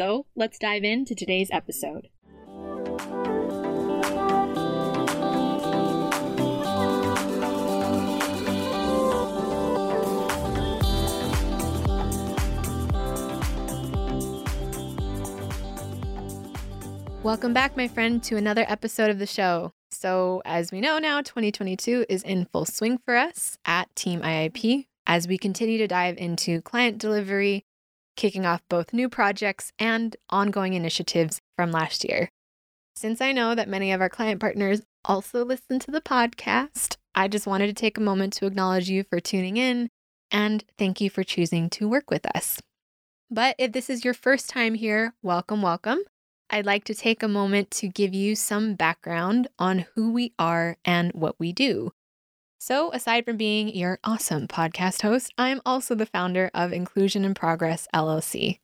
So let's dive into today's episode. Welcome back, my friend, to another episode of the show. So, as we know now, 2022 is in full swing for us at Team IIP as we continue to dive into client delivery, kicking off both new projects and ongoing initiatives from last year. Since I know that many of our client partners also listen to the podcast, I just wanted to take a moment to acknowledge you for tuning in and thank you for choosing to work with us. But if this is your first time here, welcome, welcome. I'd like to take a moment to give you some background on who we are and what we do. So, aside from being your awesome podcast host, I'm also the founder of Inclusion in Progress LLC.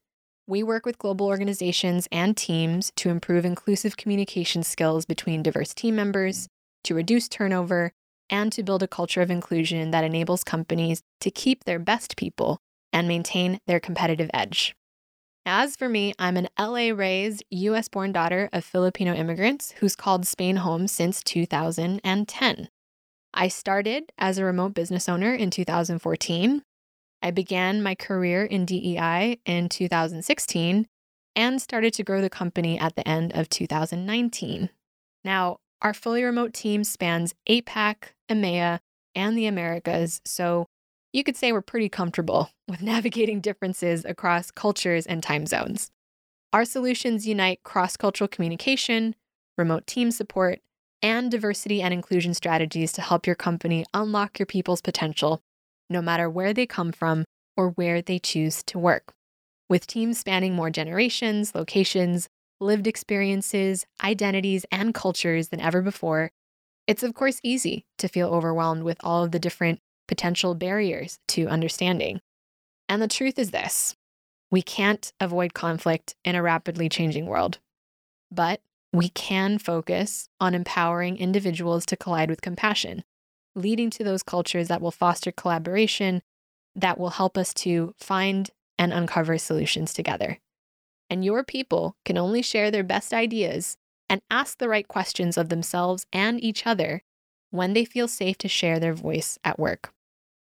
We work with global organizations and teams to improve inclusive communication skills between diverse team members, to reduce turnover, and to build a culture of inclusion that enables companies to keep their best people and maintain their competitive edge. As for me, I'm an LA raised, US born daughter of Filipino immigrants who's called Spain home since 2010. I started as a remote business owner in 2014. I began my career in DEI in 2016 and started to grow the company at the end of 2019. Now, our fully remote team spans APAC, EMEA, and the Americas, so you could say we're pretty comfortable with navigating differences across cultures and time zones. Our solutions unite cross cultural communication, remote team support, and diversity and inclusion strategies to help your company unlock your people's potential, no matter where they come from or where they choose to work. With teams spanning more generations, locations, lived experiences, identities, and cultures than ever before, it's of course easy to feel overwhelmed with all of the different potential barriers to understanding. And the truth is this we can't avoid conflict in a rapidly changing world. But we can focus on empowering individuals to collide with compassion, leading to those cultures that will foster collaboration, that will help us to find and uncover solutions together. And your people can only share their best ideas and ask the right questions of themselves and each other when they feel safe to share their voice at work.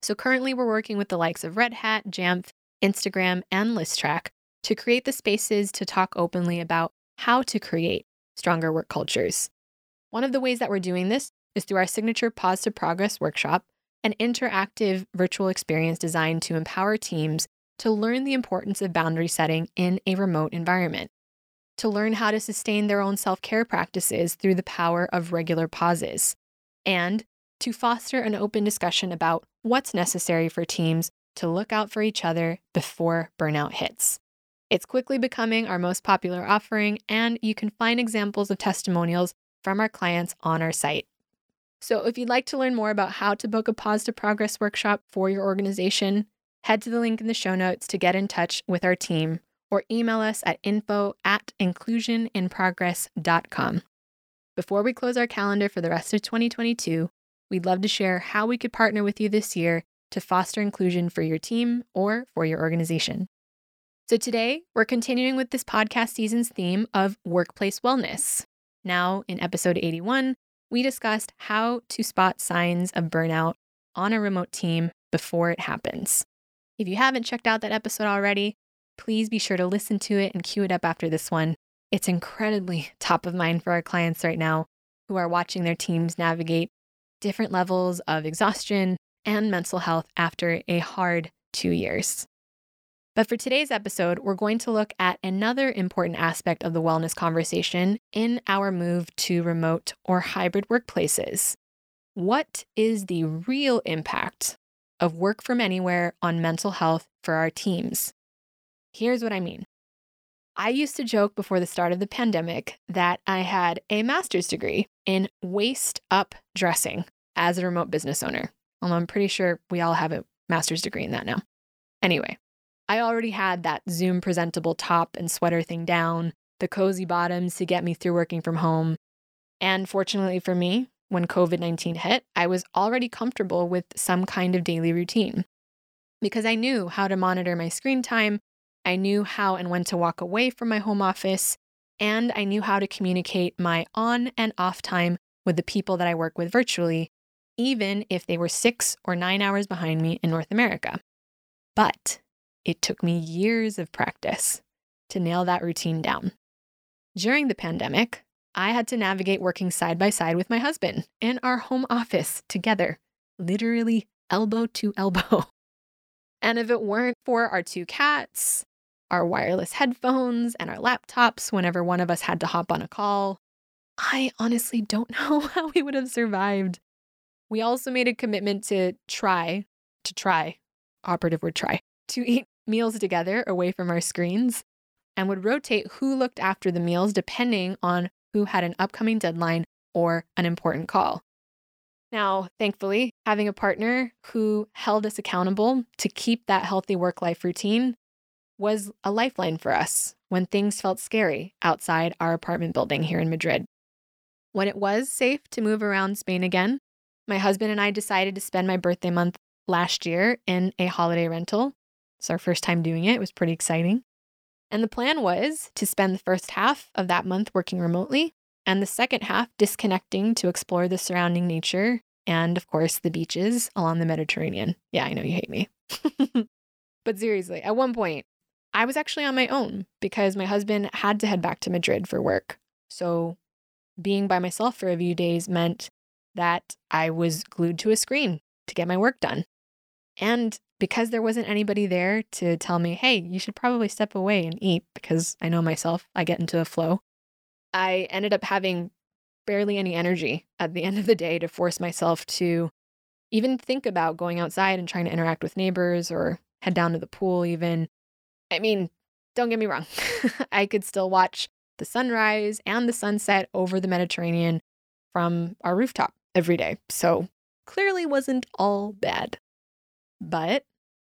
So currently, we're working with the likes of Red Hat, Jamf, Instagram, and Listrak to create the spaces to talk openly about how to create stronger work cultures. One of the ways that we're doing this is through our signature Pause to Progress workshop, an interactive virtual experience designed to empower teams to learn the importance of boundary setting in a remote environment, to learn how to sustain their own self care practices through the power of regular pauses, and to foster an open discussion about what's necessary for teams to look out for each other before burnout hits. It's quickly becoming our most popular offering, and you can find examples of testimonials from our clients on our site. So, if you'd like to learn more about how to book a Pause to Progress workshop for your organization, head to the link in the show notes to get in touch with our team or email us at info at inclusioninprogress.com. Before we close our calendar for the rest of 2022, We'd love to share how we could partner with you this year to foster inclusion for your team or for your organization. So, today we're continuing with this podcast season's theme of workplace wellness. Now, in episode 81, we discussed how to spot signs of burnout on a remote team before it happens. If you haven't checked out that episode already, please be sure to listen to it and cue it up after this one. it's incredibly top of mind for our clients right now who are watching their teams navigate different levels of exhaustion and mental health after a hard two years. But for today's episode, we're going to look at another important aspect of the wellness conversation in our move to remote or hybrid workplaces. What is the real impact of work from anywhere on mental health for our teams? Here's what I mean. I used to joke before the start of the pandemic that I had a master's degree in waist up dressing as a remote business owner. Although I'm pretty sure we all have a master's degree in that now. Anyway, I already had that Zoom presentable top and sweater thing down, the cozy bottoms to get me through working from home. And fortunately for me, when COVID 19 hit, I was already comfortable with some kind of daily routine because I knew how to monitor my screen time. I knew how and when to walk away from my home office, and I knew how to communicate my on and off time with the people that I work with virtually, even if they were six or nine hours behind me in North America. But it took me years of practice to nail that routine down. During the pandemic, I had to navigate working side by side with my husband in our home office together, literally elbow to elbow. And if it weren't for our two cats, our wireless headphones, and our laptops whenever one of us had to hop on a call, I honestly don't know how we would have survived. We also made a commitment to try, to try, operative word try, to eat meals together away from our screens and would rotate who looked after the meals depending on who had an upcoming deadline or an important call. Now, thankfully, having a partner who held us accountable to keep that healthy work life routine was a lifeline for us when things felt scary outside our apartment building here in Madrid. When it was safe to move around Spain again, my husband and I decided to spend my birthday month last year in a holiday rental it's our first time doing it. It was pretty exciting. And the plan was to spend the first half of that month working remotely and the second half disconnecting to explore the surrounding nature and, of course, the beaches along the Mediterranean. Yeah, I know you hate me. but seriously, at one point, I was actually on my own because my husband had to head back to Madrid for work. So being by myself for a few days meant that I was glued to a screen to get my work done. And because there wasn't anybody there to tell me, hey, you should probably step away and eat, because I know myself, I get into a flow, I ended up having barely any energy at the end of the day to force myself to even think about going outside and trying to interact with neighbors or head down to the pool, even. I mean, don't get me wrong, I could still watch the sunrise and the sunset over the Mediterranean from our rooftop every day. So clearly wasn't all bad. But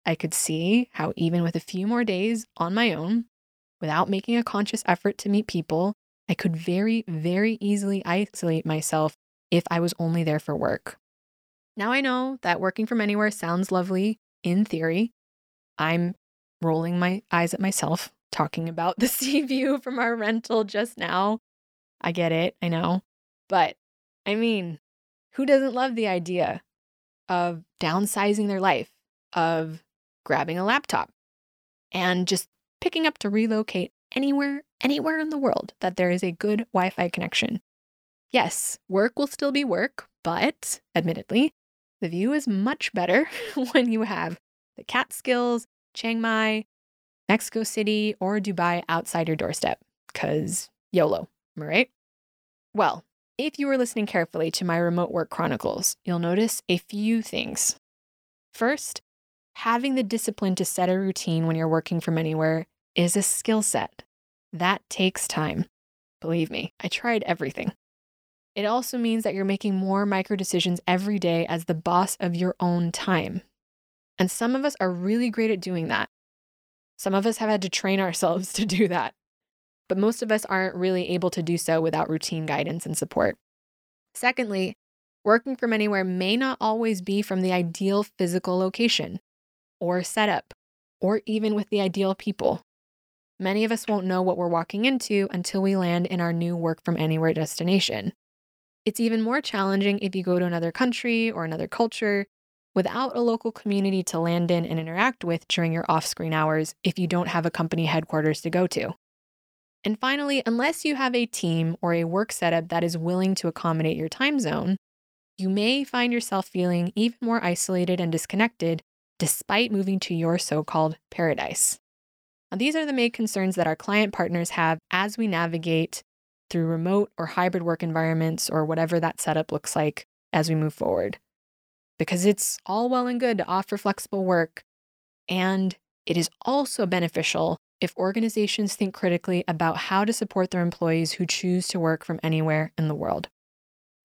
I could see how, even with a few more days on my own, without making a conscious effort to meet people, I could very, very easily isolate myself if I was only there for work. Now I know that working from anywhere sounds lovely in theory. I'm rolling my eyes at myself talking about the sea view from our rental just now. I get it, I know. But I mean, who doesn't love the idea of downsizing their life of grabbing a laptop and just picking up to relocate anywhere, anywhere in the world that there is a good Wi Fi connection. Yes, work will still be work, but admittedly, the view is much better when you have the Catskills, Chiang Mai, Mexico City, or Dubai outside your doorstep, because YOLO, right? Well, if you were listening carefully to my remote work chronicles, you'll notice a few things. First, having the discipline to set a routine when you're working from anywhere is a skill set. That takes time. Believe me, I tried everything. It also means that you're making more micro decisions every day as the boss of your own time. And some of us are really great at doing that. Some of us have had to train ourselves to do that. But most of us aren't really able to do so without routine guidance and support. Secondly, working from anywhere may not always be from the ideal physical location or setup, or even with the ideal people. Many of us won't know what we're walking into until we land in our new work from anywhere destination. It's even more challenging if you go to another country or another culture without a local community to land in and interact with during your off screen hours if you don't have a company headquarters to go to. And finally, unless you have a team or a work setup that is willing to accommodate your time zone, you may find yourself feeling even more isolated and disconnected despite moving to your so called paradise. Now, these are the main concerns that our client partners have as we navigate through remote or hybrid work environments or whatever that setup looks like as we move forward. Because it's all well and good to offer flexible work, and it is also beneficial if organizations think critically about how to support their employees who choose to work from anywhere in the world.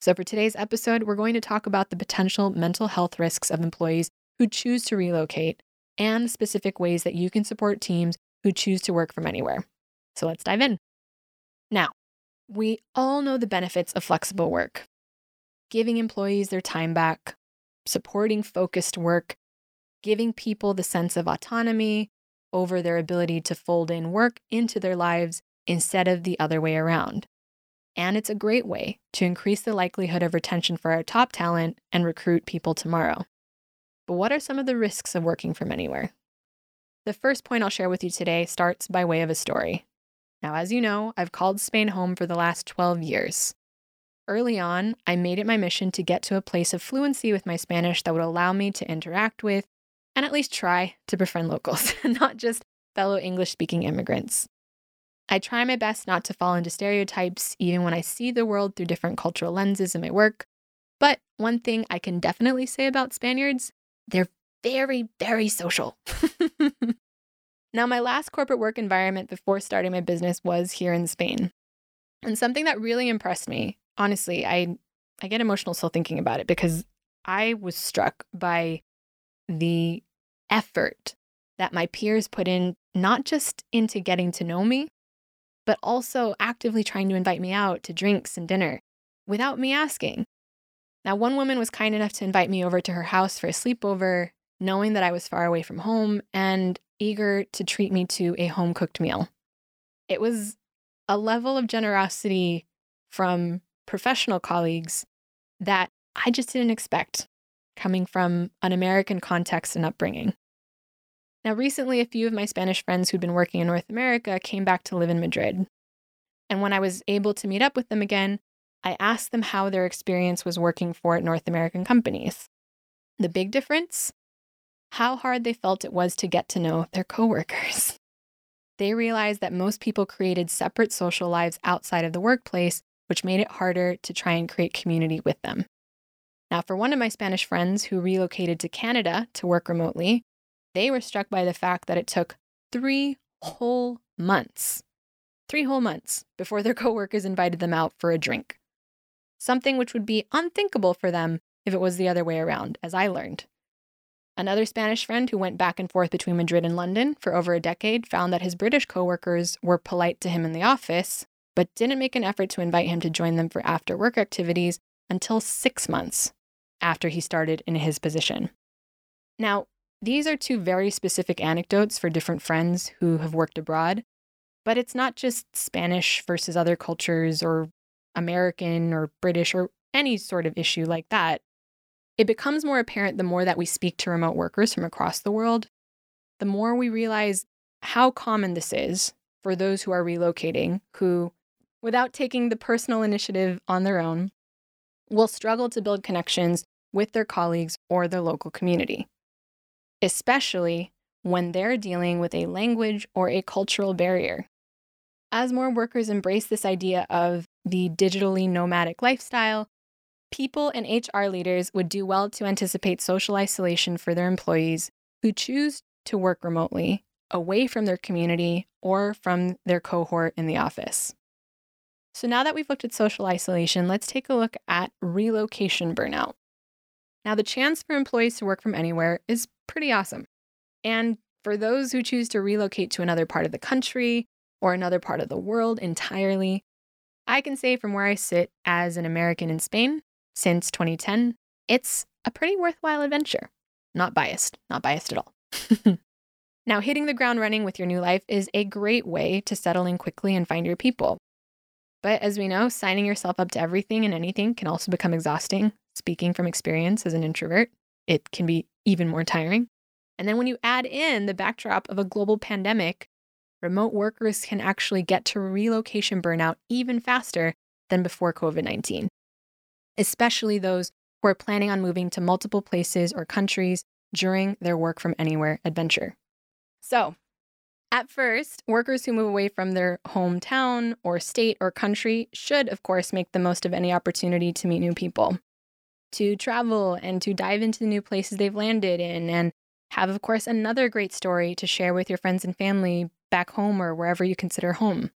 So, for today's episode, we're going to talk about the potential mental health risks of employees who choose to relocate and specific ways that you can support teams who choose to work from anywhere. So, let's dive in. Now, we all know the benefits of flexible work giving employees their time back, supporting focused work, giving people the sense of autonomy, over their ability to fold in work into their lives instead of the other way around. And it's a great way to increase the likelihood of retention for our top talent and recruit people tomorrow. But what are some of the risks of working from anywhere? The first point I'll share with you today starts by way of a story. Now, as you know, I've called Spain home for the last 12 years. Early on, I made it my mission to get to a place of fluency with my Spanish that would allow me to interact with and at least try to befriend locals, not just fellow English speaking immigrants. I try my best not to fall into stereotypes, even when I see the world through different cultural lenses in my work. But one thing I can definitely say about Spaniards, they're very, very social. now, my last corporate work environment before starting my business was here in Spain. And something that really impressed me, honestly, I, I get emotional still thinking about it because I was struck by the effort that my peers put in, not just into getting to know me, but also actively trying to invite me out to drinks and dinner without me asking. Now, one woman was kind enough to invite me over to her house for a sleepover, knowing that I was far away from home and eager to treat me to a home cooked meal. It was a level of generosity from professional colleagues that I just didn't expect coming from an American context and upbringing. Now, recently, a few of my Spanish friends who'd been working in North America came back to live in Madrid. And when I was able to meet up with them again, I asked them how their experience was working for North American companies. The big difference? How hard they felt it was to get to know their coworkers. They realized that most people created separate social lives outside of the workplace, which made it harder to try and create community with them. Now, for one of my Spanish friends who relocated to Canada to work remotely, they were struck by the fact that it took three whole months, three whole months before their coworkers invited them out for a drink. Something which would be unthinkable for them if it was the other way around, as I learned. Another Spanish friend who went back and forth between Madrid and London for over a decade found that his British coworkers were polite to him in the office, but didn't make an effort to invite him to join them for after work activities until six months after he started in his position. Now, these are two very specific anecdotes for different friends who have worked abroad, but it's not just Spanish versus other cultures or American or British or any sort of issue like that. It becomes more apparent the more that we speak to remote workers from across the world, the more we realize how common this is for those who are relocating, who, without taking the personal initiative on their own, will struggle to build connections with their colleagues or their local community, especially when they're dealing with a language or a cultural barrier. As more workers embrace this idea of the digitally nomadic lifestyle, people and HR leaders would do well to anticipate social isolation for their employees who choose to work remotely away from their community or from their cohort in the office. So, now that we've looked at social isolation, let's take a look at relocation burnout. Now, the chance for employees to work from anywhere is pretty awesome. And for those who choose to relocate to another part of the country or another part of the world entirely, I can say from where I sit as an American in Spain since 2010, it's a pretty worthwhile adventure. Not biased, not biased at all. now, hitting the ground running with your new life is a great way to settle in quickly and find your people. But as we know, signing yourself up to everything and anything can also become exhausting. Speaking from experience as an introvert, it can be even more tiring. And then when you add in the backdrop of a global pandemic, remote workers can actually get to relocation burnout even faster than before COVID 19, especially those who are planning on moving to multiple places or countries during their work from anywhere adventure. So, at first, workers who move away from their hometown or state or country should, of course, make the most of any opportunity to meet new people, to travel and to dive into the new places they've landed in, and have, of course, another great story to share with your friends and family back home or wherever you consider home.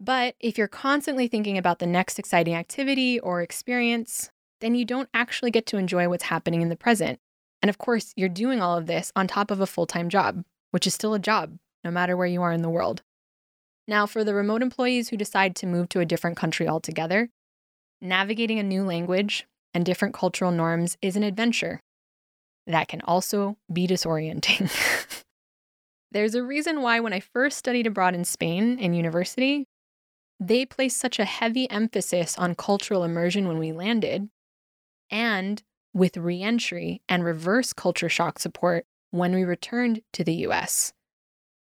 But if you're constantly thinking about the next exciting activity or experience, then you don't actually get to enjoy what's happening in the present. And of course, you're doing all of this on top of a full time job, which is still a job, no matter where you are in the world. Now, for the remote employees who decide to move to a different country altogether, navigating a new language and different cultural norms is an adventure that can also be disorienting. There's a reason why, when I first studied abroad in Spain in university, they placed such a heavy emphasis on cultural immersion when we landed and with reentry and reverse culture shock support when we returned to the US.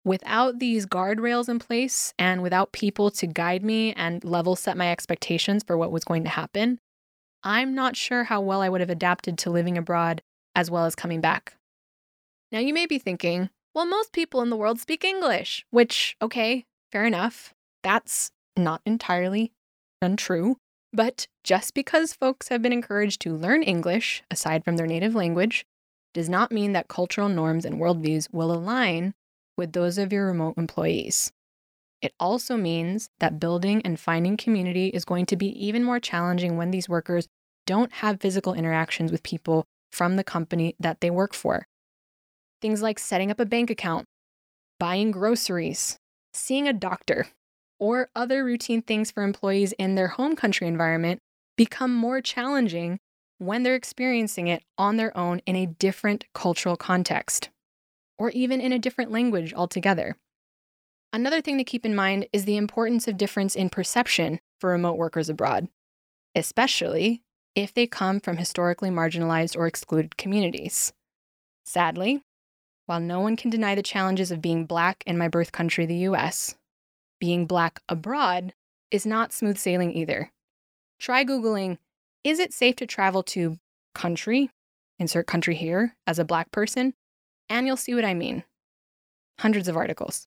Without these guardrails in place and without people to guide me and level set my expectations for what was going to happen, I'm not sure how well I would have adapted to living abroad as well as coming back. Now, you may be thinking, well, most people in the world speak English, which, okay, fair enough. That's not entirely untrue. But just because folks have been encouraged to learn English, aside from their native language, does not mean that cultural norms and worldviews will align with those of your remote employees. It also means that building and finding community is going to be even more challenging when these workers don't have physical interactions with people from the company that they work for. Things like setting up a bank account, buying groceries, seeing a doctor, or other routine things for employees in their home country environment become more challenging when they're experiencing it on their own in a different cultural context, or even in a different language altogether. Another thing to keep in mind is the importance of difference in perception for remote workers abroad, especially if they come from historically marginalized or excluded communities. Sadly, while no one can deny the challenges of being Black in my birth country, the US, being Black abroad is not smooth sailing either. Try Googling, is it safe to travel to country, insert country here, as a Black person? And you'll see what I mean. Hundreds of articles.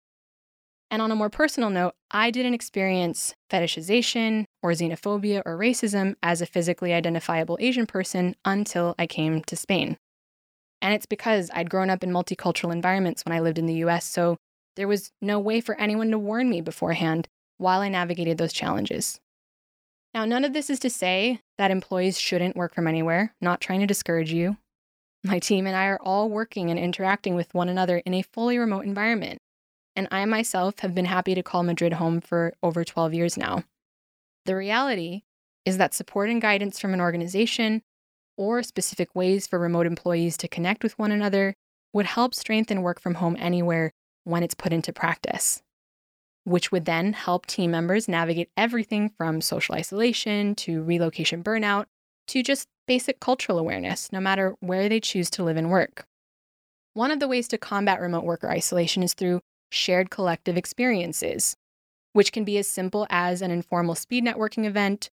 And on a more personal note, I didn't experience fetishization or xenophobia or racism as a physically identifiable Asian person until I came to Spain. And it's because I'd grown up in multicultural environments when I lived in the US, so there was no way for anyone to warn me beforehand while I navigated those challenges. Now, none of this is to say that employees shouldn't work from anywhere, not trying to discourage you. My team and I are all working and interacting with one another in a fully remote environment and I myself have been happy to call Madrid home for over 12 years now. The reality is that support and guidance from an organization or specific ways for remote employees to connect with one another would help strengthen work from home anywhere when it's put into practice, which would then help team members navigate everything from social isolation to relocation burnout to just basic cultural awareness, no matter where they choose to live and work. One of the ways to combat remote worker isolation is through shared collective experiences, which can be as simple as an informal speed networking event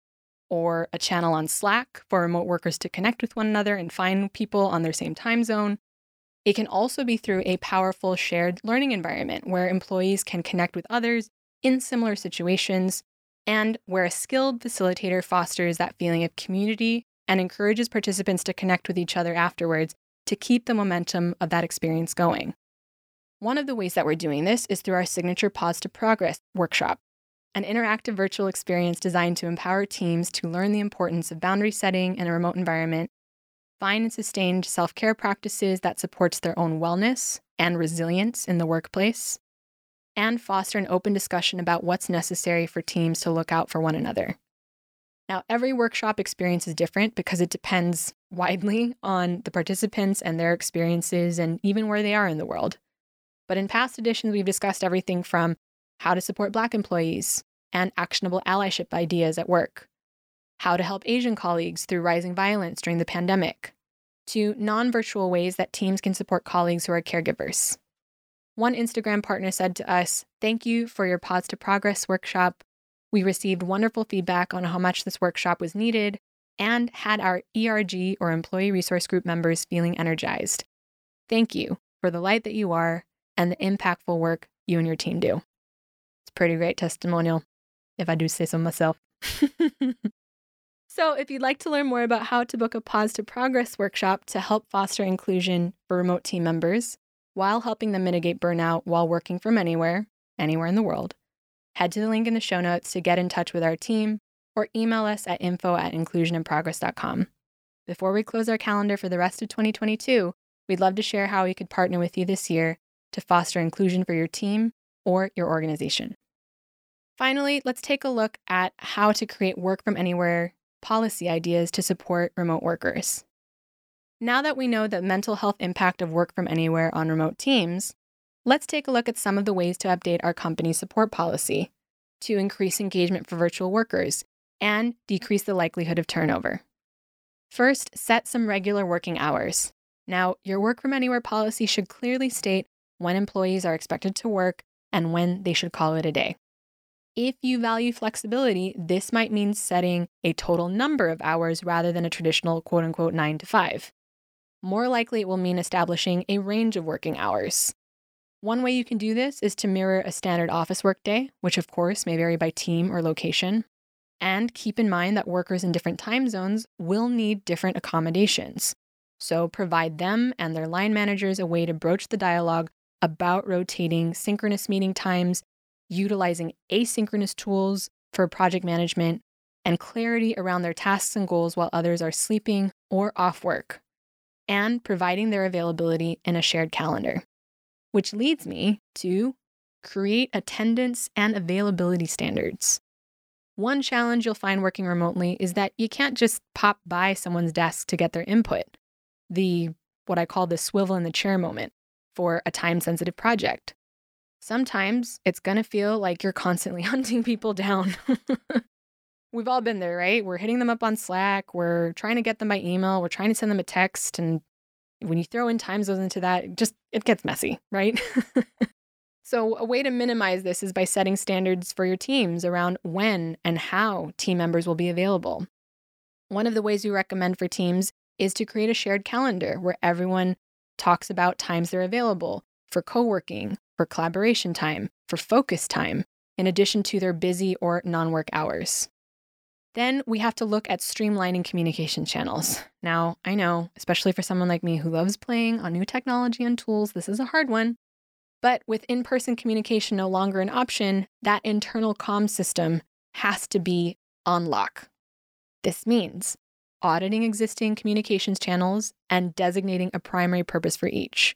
or a channel on Slack for remote workers to connect with one another and find people on their same time zone. It can also be through a powerful shared learning environment where employees can connect with others in similar situations and where a skilled facilitator fosters that feeling of community and encourages participants to connect with each other afterwards to keep the momentum of that experience going. One of the ways that we're doing this is through our signature Pause to Progress workshop, an interactive virtual experience designed to empower teams to learn the importance of boundary setting in a remote environment, find and sustain self care practices that supports their own wellness and resilience in the workplace, and foster an open discussion about what's necessary for teams to look out for one another. Now, every workshop experience is different because it depends widely on the participants and their experiences and even where they are in the world. But in past editions, we've discussed everything from how to support Black employees and actionable allyship ideas at work, how to help Asian colleagues through rising violence during the pandemic, to non virtual ways that teams can support colleagues who are caregivers. One Instagram partner said to us, Thank you for your Pause to Progress workshop. We received wonderful feedback on how much this workshop was needed and had our ERG or Employee Resource Group members feeling energized. Thank you for the light that you are and the impactful work you and your team do. Pretty great testimonial, if I do say so myself. so, if you'd like to learn more about how to book a Pause to Progress workshop to help foster inclusion for remote team members while helping them mitigate burnout while working from anywhere, anywhere in the world, head to the link in the show notes to get in touch with our team or email us at info at inclusioninprogress.com. Before we close our calendar for the rest of 2022, we'd love to share how we could partner with you this year to foster inclusion for your team or your organization. Finally, let's take a look at how to create work from anywhere policy ideas to support remote workers. Now that we know the mental health impact of work from anywhere on remote teams, let's take a look at some of the ways to update our company support policy to increase engagement for virtual workers and decrease the likelihood of turnover. First, set some regular working hours. Now, your work from anywhere policy should clearly state when employees are expected to work and when they should call it a day. If you value flexibility, this might mean setting a total number of hours rather than a traditional quote unquote nine to five. More likely, it will mean establishing a range of working hours. One way you can do this is to mirror a standard office workday, which of course may vary by team or location. And keep in mind that workers in different time zones will need different accommodations. So provide them and their line managers a way to broach the dialogue about rotating synchronous meeting times, utilizing asynchronous tools for project management, and clarity around their tasks and goals while others are sleeping or off work, and providing their availability in a shared calendar. Which leads me to create attendance and availability standards. One challenge you'll find working remotely is that you can't just pop by someone's desk to get their input. The what I call the swivel in the chair moment for a time sensitive project. Sometimes it's going to feel like you're constantly hunting people down. We've all been there, right? We're hitting them up on Slack, we're trying to get them by email, we're trying to send them a text and when you throw in time zones into that, it just it gets messy, right? so a way to minimize this is by setting standards for your teams around when and how team members will be available. One of the ways we recommend for teams is to create a shared calendar where everyone talks about times they're available for co working, for collaboration time, for focus time, in addition to their busy or non work hours. Then we have to look at streamlining communication channels. Now, I know, especially for someone like me who loves playing on new technology and tools, this is a hard one. But with in person communication no longer an option, that internal comm system has to be on lock. This means auditing existing communications channels and designating a primary purpose for each,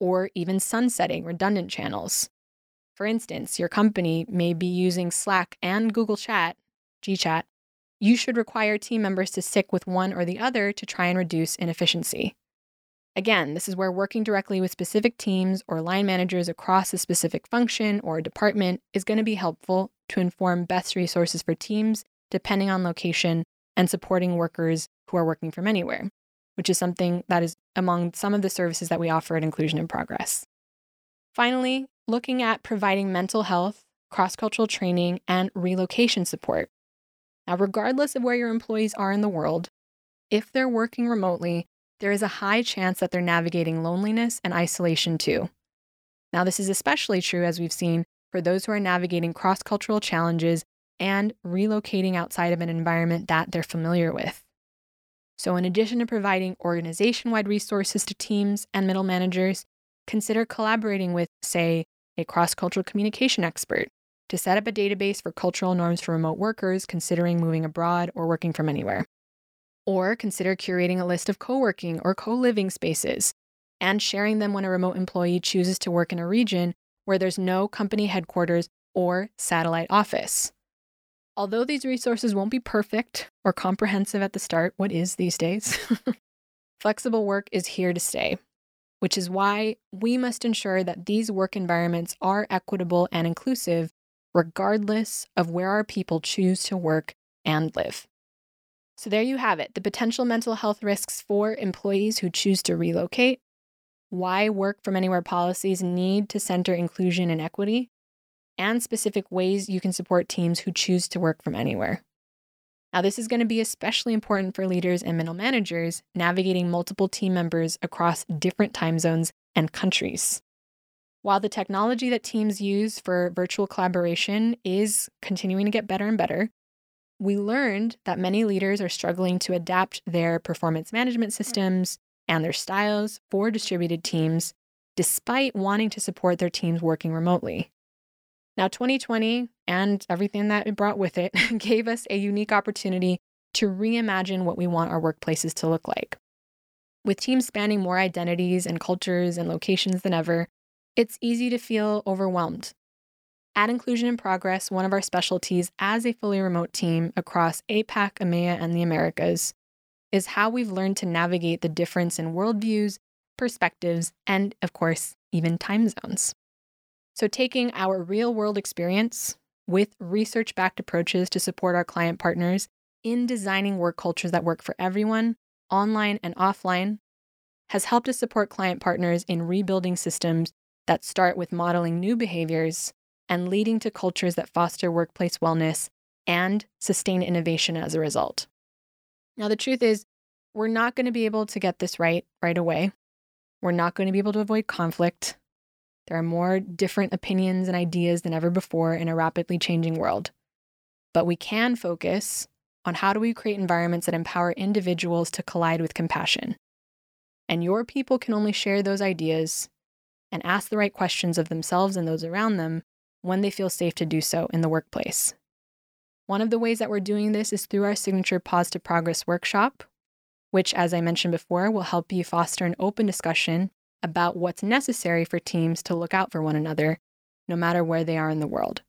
or even sunsetting redundant channels. For instance, your company may be using Slack and Google Chat, GChat. You should require team members to stick with one or the other to try and reduce inefficiency. Again, this is where working directly with specific teams or line managers across a specific function or department is going to be helpful to inform best resources for teams depending on location and supporting workers who are working from anywhere, which is something that is among some of the services that we offer at Inclusion in Progress. Finally, looking at providing mental health, cross cultural training, and relocation support. Now, regardless of where your employees are in the world, if they're working remotely, there is a high chance that they're navigating loneliness and isolation too. Now, this is especially true, as we've seen, for those who are navigating cross cultural challenges and relocating outside of an environment that they're familiar with. So, in addition to providing organization wide resources to teams and middle managers, consider collaborating with, say, a cross cultural communication expert to set up a database for cultural norms for remote workers considering moving abroad or working from anywhere. Or consider curating a list of co working or co living spaces and sharing them when a remote employee chooses to work in a region where there's no company headquarters or satellite office. Although these resources won't be perfect or comprehensive at the start, what is these days? Flexible work is here to stay, which is why we must ensure that these work environments are equitable and inclusive, regardless of where our people choose to work and live. So, there you have it the potential mental health risks for employees who choose to relocate, why work from anywhere policies need to center inclusion and equity, and specific ways you can support teams who choose to work from anywhere. Now, this is going to be especially important for leaders and middle managers navigating multiple team members across different time zones and countries. While the technology that teams use for virtual collaboration is continuing to get better and better, we learned that many leaders are struggling to adapt their performance management systems and their styles for distributed teams, despite wanting to support their teams working remotely. Now, 2020 and everything that it brought with it gave us a unique opportunity to reimagine what we want our workplaces to look like. With teams spanning more identities and cultures and locations than ever, it's easy to feel overwhelmed. At Inclusion in Progress, one of our specialties as a fully remote team across APAC, EMEA, and the Americas is how we've learned to navigate the difference in worldviews, perspectives, and, of course, even time zones. So, taking our real world experience with research backed approaches to support our client partners in designing work cultures that work for everyone, online and offline, has helped us support client partners in rebuilding systems that start with modeling new behaviors and leading to cultures that foster workplace wellness and sustain innovation as a result. Now, the truth is, we're not going to be able to get this right right away. We're not going to be able to avoid conflict. There are more different opinions and ideas than ever before in a rapidly changing world. But we can focus on how do we create environments that empower individuals to collide with compassion. And your people can only share those ideas and ask the right questions of themselves and those around them when they feel safe to do so in the workplace. One of the ways that we're doing this is through our signature Pause to Progress workshop, which, as I mentioned before, will help you foster an open discussion about what's necessary for teams to look out for one another, no matter where they are in the world.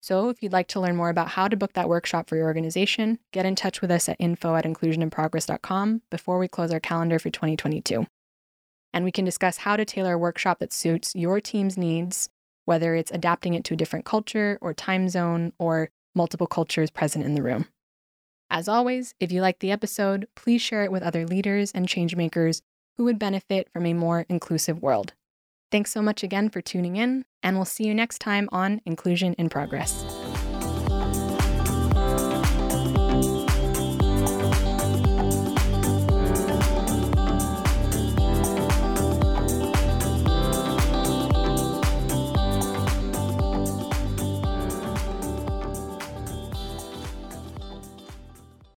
So, if you'd like to learn more about how to book that workshop for your organization, get in touch with us at info at inclusioninprogress.com before we close our calendar for 2022. And we can discuss how to tailor a workshop that suits your team's needs, whether it's adapting it to a different culture or time zone or multiple cultures present in the room. As always, if you like the episode, please share it with other leaders and changemakers who would benefit from a more inclusive world. Thanks so much again for tuning in, and we'll see you next time on Inclusion in Progress.